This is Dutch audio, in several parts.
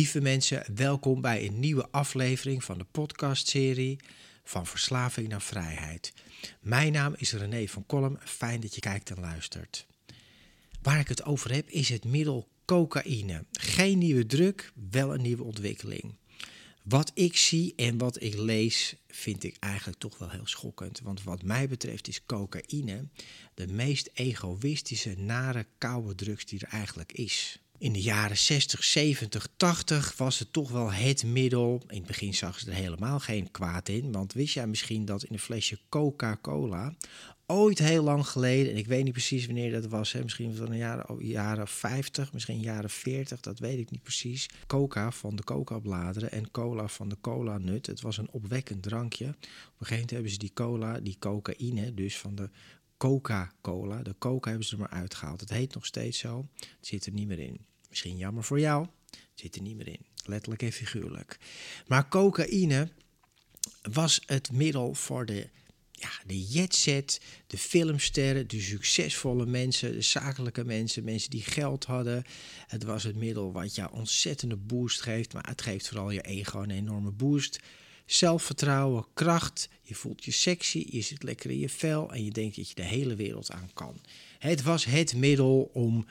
Lieve mensen, welkom bij een nieuwe aflevering van de podcastserie Van Verslaving naar Vrijheid. Mijn naam is René van Kolm, fijn dat je kijkt en luistert. Waar ik het over heb is het middel cocaïne. Geen nieuwe druk, wel een nieuwe ontwikkeling. Wat ik zie en wat ik lees, vind ik eigenlijk toch wel heel schokkend. Want wat mij betreft is cocaïne de meest egoïstische, nare, koude drugs die er eigenlijk is. In de jaren 60, 70, 80 was het toch wel het middel. In het begin zag ze er helemaal geen kwaad in. Want wist jij misschien dat in een flesje Coca-Cola ooit heel lang geleden, en ik weet niet precies wanneer dat was, hè, misschien van de jaren, jaren 50, misschien jaren 40, dat weet ik niet precies. Coca van de coca-bladeren en cola van de cola-nut. Het was een opwekkend drankje. Op een gegeven moment hebben ze die cola, die cocaïne, dus van de Coca-Cola, de coca hebben ze er maar uitgehaald. Het heet nog steeds zo, het zit er niet meer in. Misschien jammer voor jou, het zit er niet meer in. Letterlijk en figuurlijk. Maar cocaïne was het middel voor de ja, de jetset, de filmsterren, de succesvolle mensen, de zakelijke mensen, mensen die geld hadden. Het was het middel wat jou ontzettende boost geeft, maar het geeft vooral je ego een enorme boost. Zelfvertrouwen, kracht, je voelt je sexy, je zit lekker in je vel en je denkt dat je de hele wereld aan kan. Het was het middel om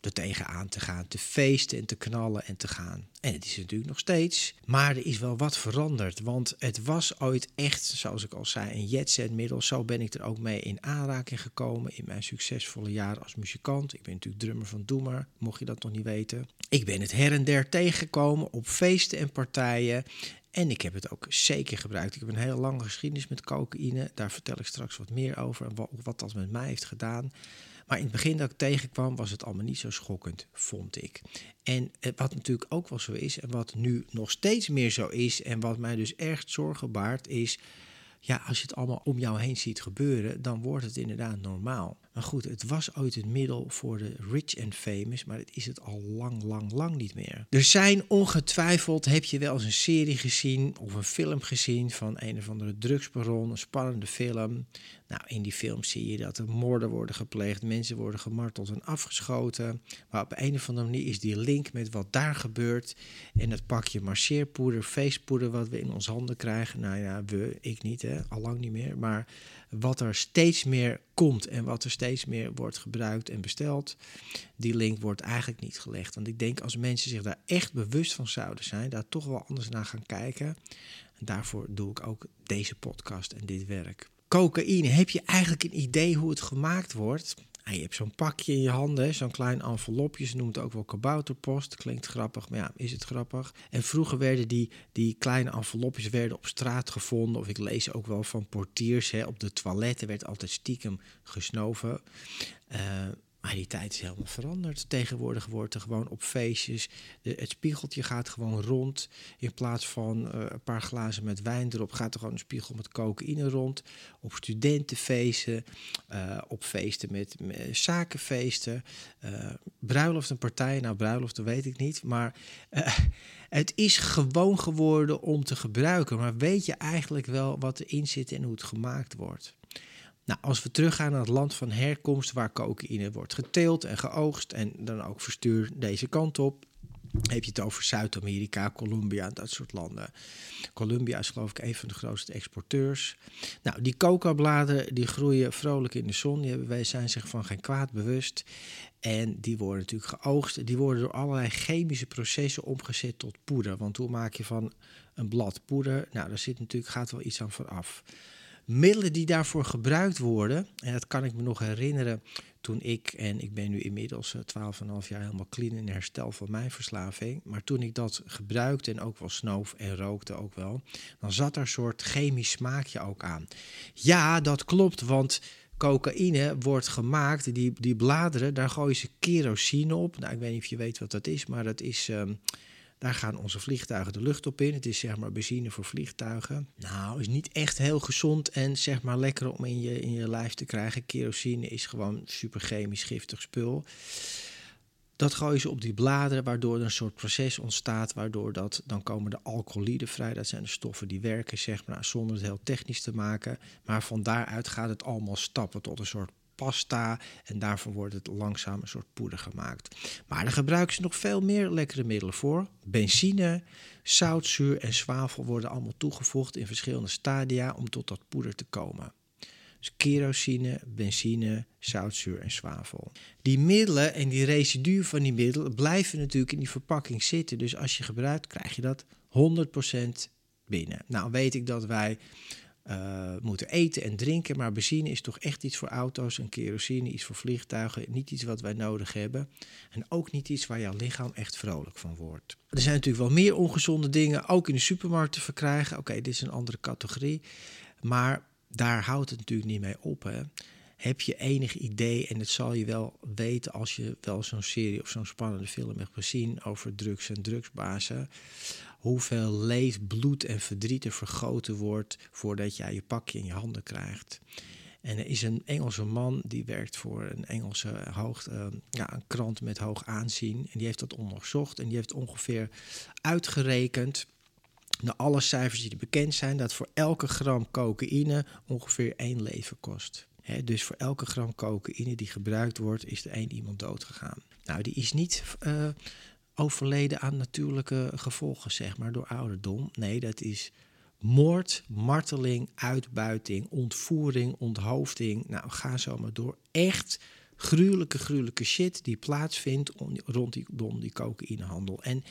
er tegenaan te gaan, te feesten en te knallen en te gaan. En het is natuurlijk nog steeds, maar er is wel wat veranderd. Want het was ooit echt, zoals ik al zei, een jetset-middel. Zo ben ik er ook mee in aanraking gekomen in mijn succesvolle jaren als muzikant. Ik ben natuurlijk drummer van Doemer, mocht je dat nog niet weten. Ik ben het her en der tegengekomen op feesten en partijen. En ik heb het ook zeker gebruikt. Ik heb een hele lange geschiedenis met cocaïne. Daar vertel ik straks wat meer over en wat, dat met mij heeft gedaan. Maar in het begin dat ik tegenkwam, was het allemaal niet zo schokkend, vond ik. En wat natuurlijk ook wel zo is, en wat nu nog steeds meer zo is, en wat mij dus echt zorgen baart, is. Ja, als je het allemaal om jou heen ziet gebeuren, dan wordt het inderdaad normaal. Maar goed, het was ooit het middel voor de rich and famous, maar het is het al lang, lang, lang niet meer. Er zijn ongetwijfeld, heb je wel eens een serie gezien of een film gezien van een of andere drugsbaron, een spannende film. Nou, in die film zie je dat er moorden worden gepleegd, mensen worden gemarteld en afgeschoten. Maar op een of andere manier is die link met wat daar gebeurt en dat pakje marcheerpoeder, feestpoeder wat we in onze handen krijgen. Nou ja, we, ik niet, hè, al lang niet meer, maar wat er steeds meer komt en wat er steeds meer wordt gebruikt en besteld, die link wordt eigenlijk niet gelegd. Want ik denk als mensen zich daar echt bewust van zouden zijn, daar toch wel anders naar gaan kijken. En daarvoor doe ik ook deze podcast en dit werk. Cocaïne, heb je eigenlijk een idee hoe het gemaakt wordt? Je hebt zo'n pakje in je handen, zo'n klein envelopje. Ze noemen het ook wel kabouterpost. Klinkt grappig, maar ja, is het grappig? En vroeger werden die, die kleine envelopjes werden op straat gevonden. Of ik lees ook wel van portiers. Hè, op de toiletten werd altijd stiekem gesnoven. Uh, maar die tijd is helemaal veranderd. Tegenwoordig wordt er gewoon op feestjes. De, het spiegeltje gaat gewoon rond. In plaats van uh, een paar glazen met wijn erop, gaat er gewoon een spiegel met cocaïne rond. Op studentenfeesten, uh, op feesten met, zakenfeesten, uh, bruiloft en partijen. Nou, bruiloften weet ik niet. Maar het is gewoon geworden om te gebruiken. Maar weet je eigenlijk wel wat erin zit en hoe het gemaakt wordt? Nou, als we teruggaan naar het land van herkomst waar cocaïne wordt geteeld en geoogst en dan ook verstuurd deze kant op, heb je het over Zuid-Amerika, Colombia, dat soort landen. Colombia is geloof ik een van de grootste exporteurs. Nou, die coca-bladeren die groeien vrolijk in de zon. Die hebben, wij zijn zich van geen kwaad bewust. En die worden natuurlijk geoogst. Die worden door allerlei chemische processen omgezet tot poeder. Want hoe maak je van een blad poeder? Nou, daar zit natuurlijk, gaat wel iets aan vooraf. Middelen die daarvoor gebruikt worden, en dat kan ik me nog herinneren toen ik, en ik ben nu inmiddels 12,5 eh, jaar helemaal clean in herstel van mijn verslaving, maar toen ik dat gebruikte en ook wel snoof en rookte ook wel, dan zat er een soort chemisch smaakje ook aan. Ja, dat klopt, want cocaïne wordt gemaakt, die, die bladeren, daar gooien ze kerosine op. Nou, ik weet niet of je weet wat dat is, maar dat is... Um, daar gaan onze vliegtuigen de lucht op in. Het is zeg maar benzine voor vliegtuigen. Nou, is niet echt heel gezond en zeg maar lekker om in je, in je lijf te krijgen. Kerosine is gewoon super chemisch giftig spul. Dat gooien ze op die bladeren, waardoor er een soort proces ontstaat, waardoor dat, dan komen de alcoholiden vrij. Dat zijn de stoffen die werken, zeg maar, zonder het heel technisch te maken. Maar van daaruit gaat het allemaal stappen tot een soort pasta. En daarvoor wordt het langzaam een soort poeder gemaakt. Maar daar gebruiken ze nog veel meer lekkere middelen voor. Benzine, zout, zuur en zwavel worden allemaal toegevoegd in verschillende stadia om tot dat poeder te komen. Dus kerosine, benzine, zoutzuur en zwavel. Die middelen en die residuen van die middelen blijven natuurlijk in die verpakking zitten. Dus als je gebruikt, krijg je dat 100% binnen. Nou weet ik dat wij uh, moeten eten en drinken. Maar benzine is toch echt iets voor auto's en kerosine, iets voor vliegtuigen. Niet iets wat wij nodig hebben. En ook niet iets waar jouw lichaam echt vrolijk van wordt. Er zijn natuurlijk wel meer ongezonde dingen, ook in de supermarkt te verkrijgen. Oké, dit is een andere categorie. Maar daar houdt het natuurlijk niet mee op. Hè. Heb je enig idee, en dat zal je wel weten als je wel zo'n serie of zo'n spannende film hebt gezien over drugs en drugsbazen hoeveel leed, bloed en verdriet er vergoten wordt voordat jij je pakje in je handen krijgt. En er is een Engelse man die werkt voor een Engelse hoog, uh, ja, een krant met hoog aanzien. En die heeft dat onderzocht en die heeft ongeveer uitgerekend, naar alle cijfers die er bekend zijn, dat voor elke gram cocaïne ongeveer één leven kost. dus voor elke gram cocaïne die gebruikt wordt, is er één iemand dood gegaan. Nou, die is niet uh, overleden aan natuurlijke gevolgen, zeg maar, door ouderdom. Nee, dat is moord, marteling, uitbuiting, ontvoering, onthoofding. Nou, ga zo maar door. Echt gruwelijke, gruwelijke shit die plaatsvindt rondom die cocaïnehandel. En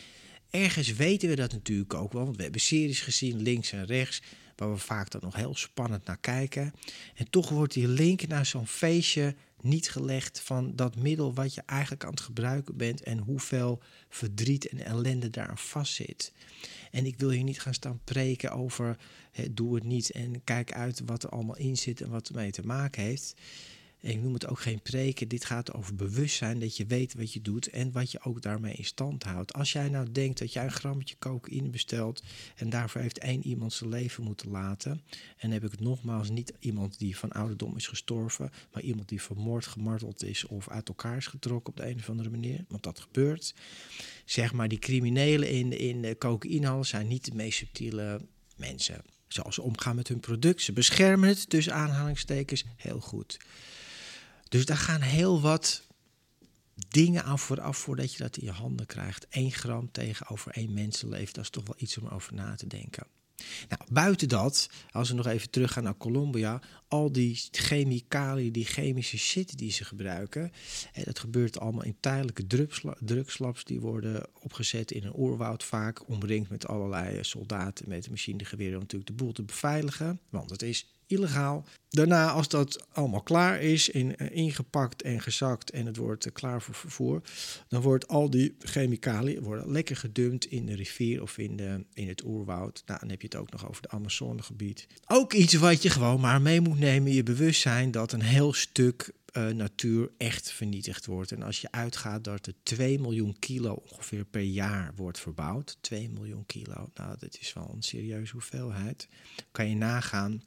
ergens weten we dat natuurlijk ook wel, want we hebben series gezien, links en rechts, waar we vaak dan nog heel spannend naar kijken. En toch wordt die link naar zo'n feestje niet gelegd van dat middel wat je eigenlijk aan het gebruiken bent en hoeveel verdriet en ellende daar aan vastzit. En ik wil hier niet gaan staan preken over doe het niet en kijk uit wat er allemaal in zit en wat ermee te maken heeft ik noem het ook geen preken. Dit gaat over bewustzijn, dat je weet wat je doet en wat je ook daarmee in stand houdt. Als jij nou denkt dat jij een grammetje cocaïne bestelt en daarvoor heeft één iemand zijn leven moeten laten. En heb ik het nogmaals niet iemand die van ouderdom is gestorven, maar iemand die vermoord, gemarteld is of uit elkaar is getrokken op de een of andere manier. Want dat gebeurt. Zeg maar, die criminelen in, in de cocaïnehandel zijn niet de meest subtiele mensen. Zoals ze omgaan met hun product. Ze beschermen het tussen aanhalingstekens heel goed. Dus daar gaan heel wat dingen aan vooraf voordat je dat in je handen krijgt. 1 gram tegenover één mensenleven, dat is toch wel iets om over na te denken. Nou, buiten dat, als we nog even teruggaan naar Colombia, al die chemicaliën, die chemische shit die ze gebruiken, en dat gebeurt allemaal in tijdelijke drugslabs die worden opgezet in een oerwoud vaak, omringd met allerlei soldaten met machinegeweren om natuurlijk de boel te beveiligen, want het is illegaal. Daarna, als dat allemaal klaar is, in, uh, ingepakt en gezakt en het wordt uh, klaar voor vervoer, dan wordt al die chemicaliën worden lekker gedumpt in de rivier of in, de, in het oerwoud. Nou, dan heb je het ook nog over het Amazonegebied. Ook iets wat je gewoon maar mee moet nemen, je bewustzijn dat een heel stuk uh, natuur echt vernietigd wordt. En als je uitgaat dat er 2 miljoen kilo ongeveer per jaar wordt verbouwd, 2 miljoen kilo, nou dat is wel een serieuze hoeveelheid, kan je nagaan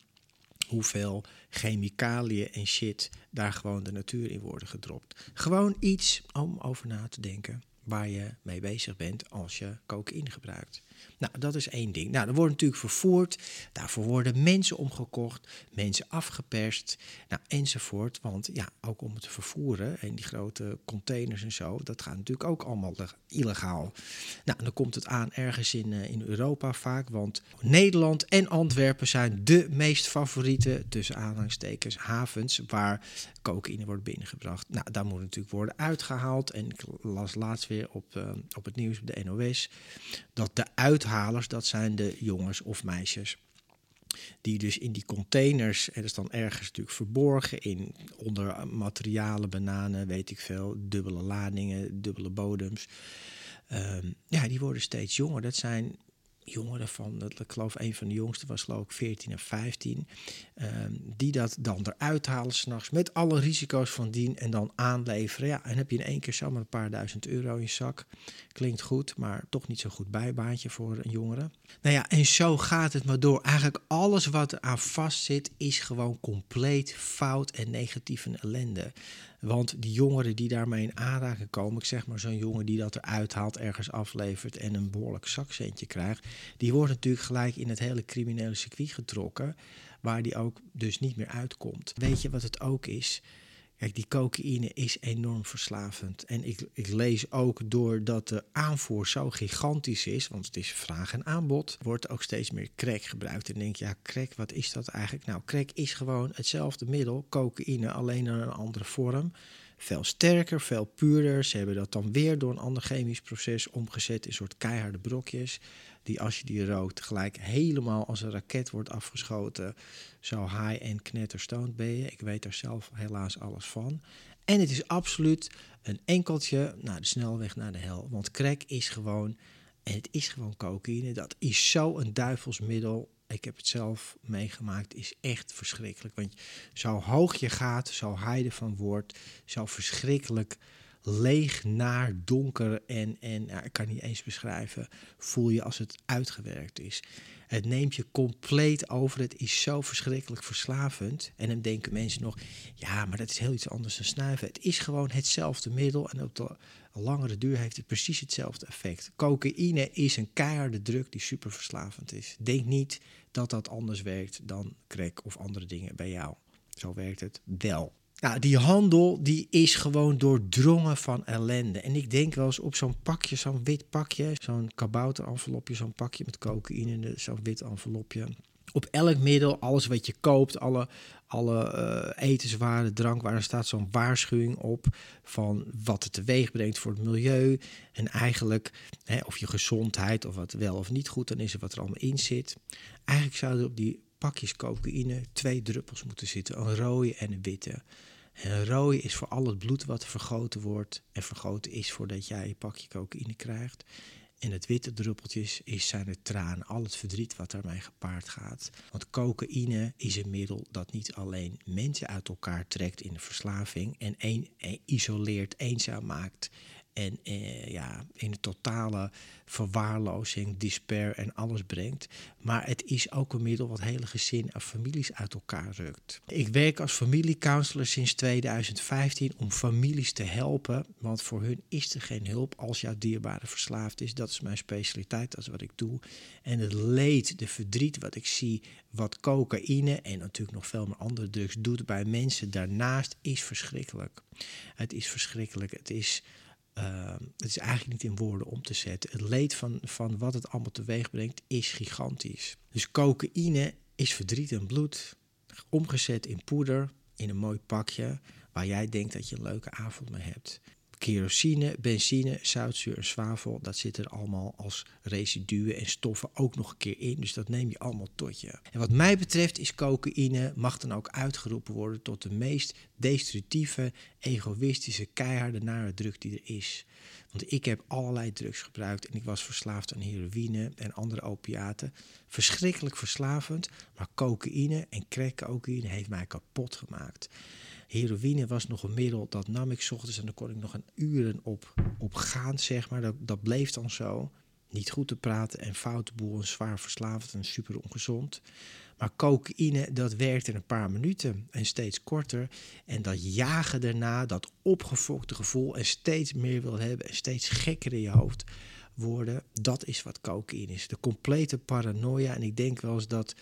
hoeveel chemicaliën en shit daar gewoon de natuur in worden gedropt. Gewoon iets om over na te denken waar je mee bezig bent als je cocaïne gebruikt. Nou, dat is één ding. Nou, er wordt natuurlijk vervoerd. Daarvoor worden mensen omgekocht, mensen afgeperst, nou, enzovoort. Want ja, ook om het te vervoeren en die grote containers en zo, dat gaat natuurlijk ook allemaal illegaal. Nou, dan komt het aan ergens in, uh, in Europa vaak, want Nederland en Antwerpen zijn de meest favoriete, tussen aanhangstekens, havens waar cocaïne wordt binnengebracht. Nou, daar moet natuurlijk worden uitgehaald. En ik las laatst weer op, uh, op het nieuws op de NOS dat de uithalers, dat zijn de jongens of meisjes. Die dus in die containers, en dat is dan ergens natuurlijk verborgen in onder materialen, bananen, weet ik veel, dubbele ladingen, dubbele bodems. Um, ja, die worden steeds jonger. Dat zijn jongeren van, ik geloof een van de jongsten was geloof ik 14 en 15, ehm, die dat dan eruit halen s'nachts met alle risico's van dien en dan aanleveren. Ja, en heb je in één keer zomaar een paar duizend euro in je zak. Klinkt goed, maar toch niet zo goed bijbaantje voor een jongere. Nou ja, en zo gaat het maar door. Eigenlijk alles wat er aan vast zit is gewoon compleet fout en negatief en ellende. Want die jongeren die daarmee in aanraking komen, ik zeg maar zo'n jongen die dat eruit haalt, ergens aflevert en een behoorlijk zakcentje krijgt, die wordt natuurlijk gelijk in het hele criminele circuit getrokken, waar die ook dus niet meer uitkomt. Weet je wat het ook is? Kijk, die cocaïne is enorm verslavend. En ik, ik lees ook doordat de aanvoer zo gigantisch is, want het is vraag en aanbod, wordt ook steeds meer crack gebruikt. En denk je, ja, crack, wat is dat eigenlijk? Nou, crack is gewoon hetzelfde middel, cocaïne, alleen in een andere vorm. Veel sterker, veel puurder. Ze hebben dat dan weer door een ander chemisch proces omgezet in soort keiharde brokjes die als je die rookt gelijk helemaal als een raket wordt afgeschoten. Zo high en knetterstoned ben je. Ik weet daar zelf helaas alles van. En het is absoluut een enkeltje naar de snelweg naar de hel. Want crack is gewoon, en het is gewoon cocaïne. Dat is zo een duivelsmiddel. Ik heb het zelf meegemaakt, is echt verschrikkelijk. Want zo hoog je gaat, zo high van wordt, zo verschrikkelijk leeg, naar, donker en, en ik kan niet eens beschrijven, voel je als het uitgewerkt is. Het neemt je compleet over. Het is zo verschrikkelijk verslavend. En dan denken mensen nog, ja, maar dat is heel iets anders dan snuiven. Het is gewoon hetzelfde middel en op de langere duur heeft het precies hetzelfde effect. Cocaïne is een keiharde druk die super verslavend is. Denk niet dat dat anders werkt dan crack of andere dingen bij jou. Zo werkt het wel. Nou, die handel die is gewoon doordrongen van ellende. En ik denk wel eens op zo'n pakje, zo'n wit pakje, zo'n kabouterenvelopje, zo'n pakje met cocaïne, zo'n wit envelopje. Op elk middel, alles wat je koopt, alle, alle uh, etenswaren, drankwaren, staat zo'n waarschuwing op van wat het teweeg brengt voor het milieu. En eigenlijk, hè, of je gezondheid, of wat wel of niet goed dan is, en wat er allemaal in zit. Eigenlijk zouden op die pakjes cocaïne twee druppels moeten zitten, een rode en een witte. En rode is voor al het bloed wat vergoten wordt. En vergoten is voordat jij je pakje cocaïne krijgt. En het witte druppeltjes is zijn het tranen, al het verdriet wat daarmee gepaard gaat. Want cocaïne is een middel dat niet alleen mensen uit elkaar trekt in de verslaving en een, isoleert, eenzaam maakt en eh, ja, in de totale verwaarlozing, despair en alles brengt. Maar het is ook een middel wat hele gezinnen en families uit elkaar rukt. Ik werk als familiecounselor sinds 2015 om families te helpen. Want voor hun is er geen hulp als jouw dierbare verslaafd is. Dat is mijn specialiteit, dat is wat ik doe. En het leed, de verdriet wat ik zie, wat cocaïne en natuurlijk nog veel meer andere drugs doet bij mensen daarnaast, is verschrikkelijk. Het is verschrikkelijk. Het is uh, het is eigenlijk niet in woorden om te zetten. Het leed van, van wat het allemaal teweeg brengt is gigantisch. Dus cocaïne is verdriet en bloed, omgezet in poeder, in een mooi pakje, waar jij denkt dat je een leuke avond mee hebt kerosine, benzine, zoutzuur en zwavel, dat zit er allemaal als residuen en stoffen ook nog een keer in. Dus dat neem je allemaal tot je. En wat mij betreft is cocaïne, mag dan ook uitgeroepen worden tot de meest destructieve, egoïstische, keiharde nare druk die er is. Want ik heb allerlei drugs gebruikt en ik was verslaafd aan heroïne en andere opiaten. Verschrikkelijk verslavend, maar cocaïne en crack cocaïne heeft mij kapot gemaakt. Heroïne was nog een middel, dat nam ik ochtends en dan kon ik nog een uren op, op gaan, zeg maar. Dat, dat bleef dan zo. Niet goed te praten en foute boel en zwaar verslaafd en super ongezond. Maar cocaïne, dat werkt in een paar minuten en steeds korter. En dat jagen daarna, dat opgefokte gevoel en steeds meer wil hebben en steeds gekker in je hoofd worden. Dat is wat cocaïne is. De complete paranoia. En ik denk wel eens dat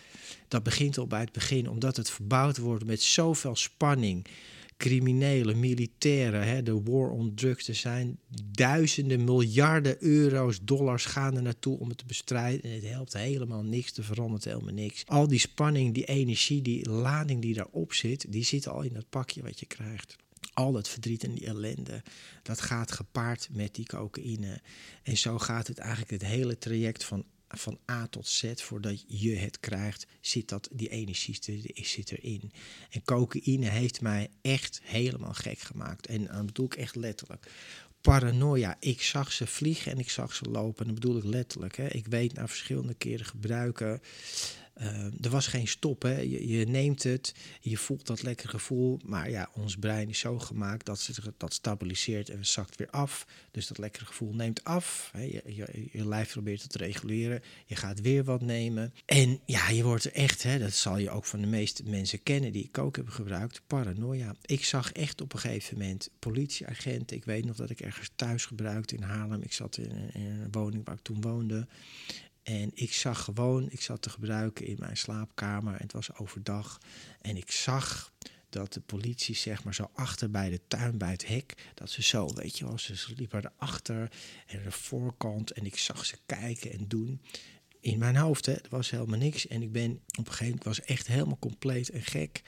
dat begint al bij het begin, omdat het verbouwd wordt met zoveel spanning criminelen, militairen, hè, de war on drugs. Er zijn duizenden, miljarden euro's, dollars gaan er naartoe om het te bestrijden. En het helpt helemaal niks, er verandert helemaal niks. Al die spanning, die energie, die lading die daarop zit, die zit al in dat pakje wat je krijgt. Al het verdriet en die ellende, dat gaat gepaard met die cocaïne. En zo gaat het eigenlijk het hele traject van van A tot Z, voordat je het krijgt, zit dat, die energie zit erin. En cocaïne heeft mij echt helemaal gek gemaakt. En dat bedoel ik echt letterlijk. Paranoia. Ik zag ze vliegen en ik zag ze lopen. En dat bedoel ik letterlijk. Hè. Ik weet na verschillende keren gebruiken uh, er was geen stop. Hè. Je, je, neemt het, je voelt dat lekker gevoel. Maar ja, ons brein is zo gemaakt dat ze dat stabiliseert en zakt weer af. Dus dat lekkere gevoel neemt af. Hè. Je, je, je, lijf probeert het te reguleren. Je gaat weer wat nemen. En ja, je wordt er echt, hè, dat zal je ook van de meeste mensen kennen die ik ook heb gebruikt, paranoia. Ik zag echt op een gegeven moment politieagenten. Ik weet nog dat ik ergens thuis gebruikte in Haarlem. Ik zat in, in een woning waar ik toen woonde. En ik zag gewoon, ik zat te gebruiken in mijn slaapkamer. En het was overdag. En ik zag dat de politie, zeg maar, zo achter bij de tuin, bij het hek, dat ze zo, weet je wel, ze liepen erachter en de voorkant. En ik zag ze kijken en doen in mijn hoofd. Hè. Er was helemaal niks. En ik ben op een gegeven moment, was echt helemaal compleet en gek.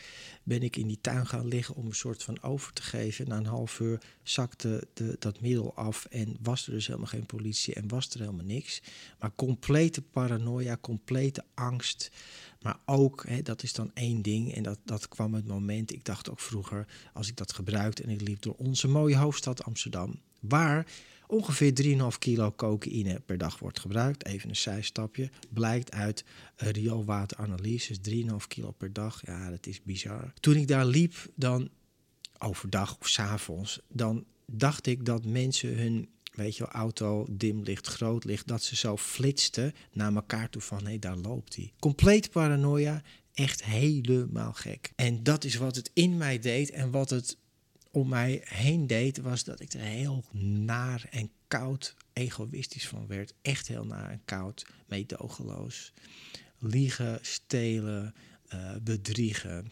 Ben ik in die tuin gaan liggen om een soort van over te geven. Na een half uur zakte de, dat middel af en was er dus helemaal geen politie en was er helemaal niks. Maar complete paranoia, complete angst. Maar ook, hè, dat is dan één ding. En dat, dat kwam het moment, ik dacht ook vroeger, als ik dat gebruikte en ik liep door onze mooie hoofdstad Amsterdam, waar ongeveer 3,5 kilo cocaïne per dag wordt gebruikt. Even een zijstapje. Blijkt uit rioolwateranalyses 3,5 kilo per dag. Ja, dat is bizar. Toen ik daar liep, dan overdag of s avonds, dan dacht ik dat mensen hun weet je wel, auto, dim licht, groot licht, dat ze zo flitsten naar elkaar toe van, hé, daar loopt hij. Compleet paranoia, echt helemaal gek. En dat is wat het in mij deed en wat het om mij heen deed, was dat ik er heel naar en koud egoïstisch van werd. Echt heel naar en koud, meedogenloos. Liegen, stelen, uh, bedriegen.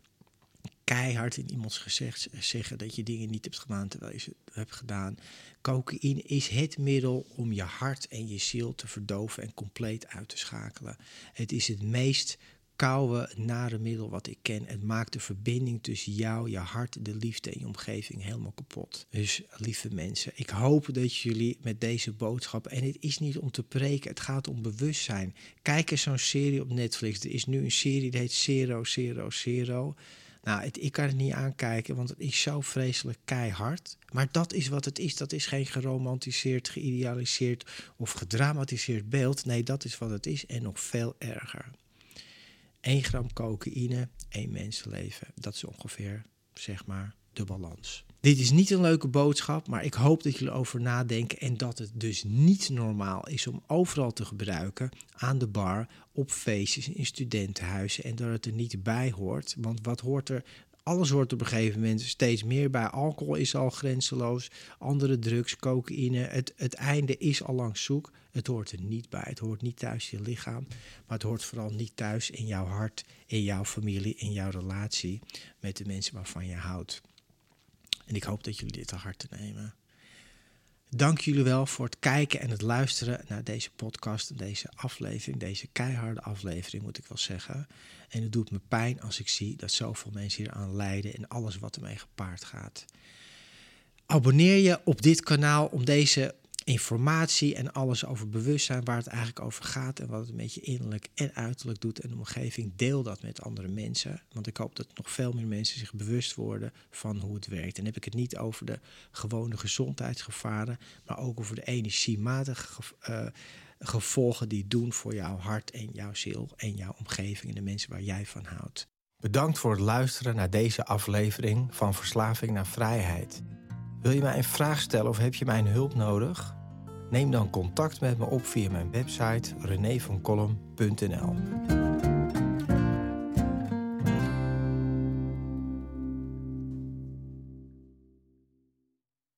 Keihard in iemands gezicht zeggen dat je dingen niet hebt gedaan terwijl je ze hebt gedaan. Cocaïne is het middel om je hart en je ziel te verdoven en compleet uit te schakelen. Het is het meest koude, nare middel wat ik ken. Het maakt de verbinding tussen jou, je hart, de liefde en je omgeving helemaal kapot. Dus lieve mensen, ik hoop dat jullie met deze boodschap, en het is niet om te preken, het gaat om bewustzijn. Kijk eens zo'n serie op Netflix. Er is nu een serie die heet Zero, Zero, Zero. Nou, ik kan het niet aankijken, want het is zo vreselijk keihard. Maar dat is wat het is. Dat is geen geromantiseerd, geïdealiseerd of gedramatiseerd beeld. Nee, dat is wat het is en nog veel erger. 1 gram cocaïne, één mensenleven. Dat is ongeveer, zeg maar, de balans. Dit is niet een leuke boodschap, maar ik hoop dat jullie over nadenken en dat het dus niet normaal is om overal te gebruiken, aan de bar, op feestjes, in studentenhuizen en dat het er niet bij hoort. Want wat hoort er alles hoort op een gegeven moment steeds meer bij. Alcohol is al grenzeloos, andere drugs, cocaïne. Het, het einde is al lang zoek. Het hoort er niet bij. Het hoort niet thuis in je lichaam, maar het hoort vooral niet thuis in jouw hart, in jouw familie, in jouw relatie met de mensen waarvan je houdt. En ik hoop dat jullie dit te harte nemen. Dank jullie wel voor het kijken en het luisteren naar deze podcast, deze aflevering, deze keiharde aflevering moet ik wel zeggen. En het doet me pijn als ik zie dat zoveel mensen hier aan lijden en alles wat ermee gepaard gaat. Abonneer je op dit kanaal om deze informatie en alles over bewustzijn, waar het eigenlijk over gaat en wat het een beetje innerlijk en uiterlijk doet en de omgeving. Deel dat met andere mensen, want ik hoop dat nog veel meer mensen zich bewust worden van hoe het werkt. En dan heb ik het niet over de gewone gezondheidsgevaren, maar ook over de energiematige uh, gevolgen die doen voor jouw hart en jouw ziel en jouw omgeving en de mensen waar jij van houdt. Bedankt voor het luisteren naar deze aflevering van Verslaving naar Vrijheid. Wil je mij een vraag stellen of heb je mijn hulp nodig? Neem dan contact met me op via mijn website renévancolum.nl.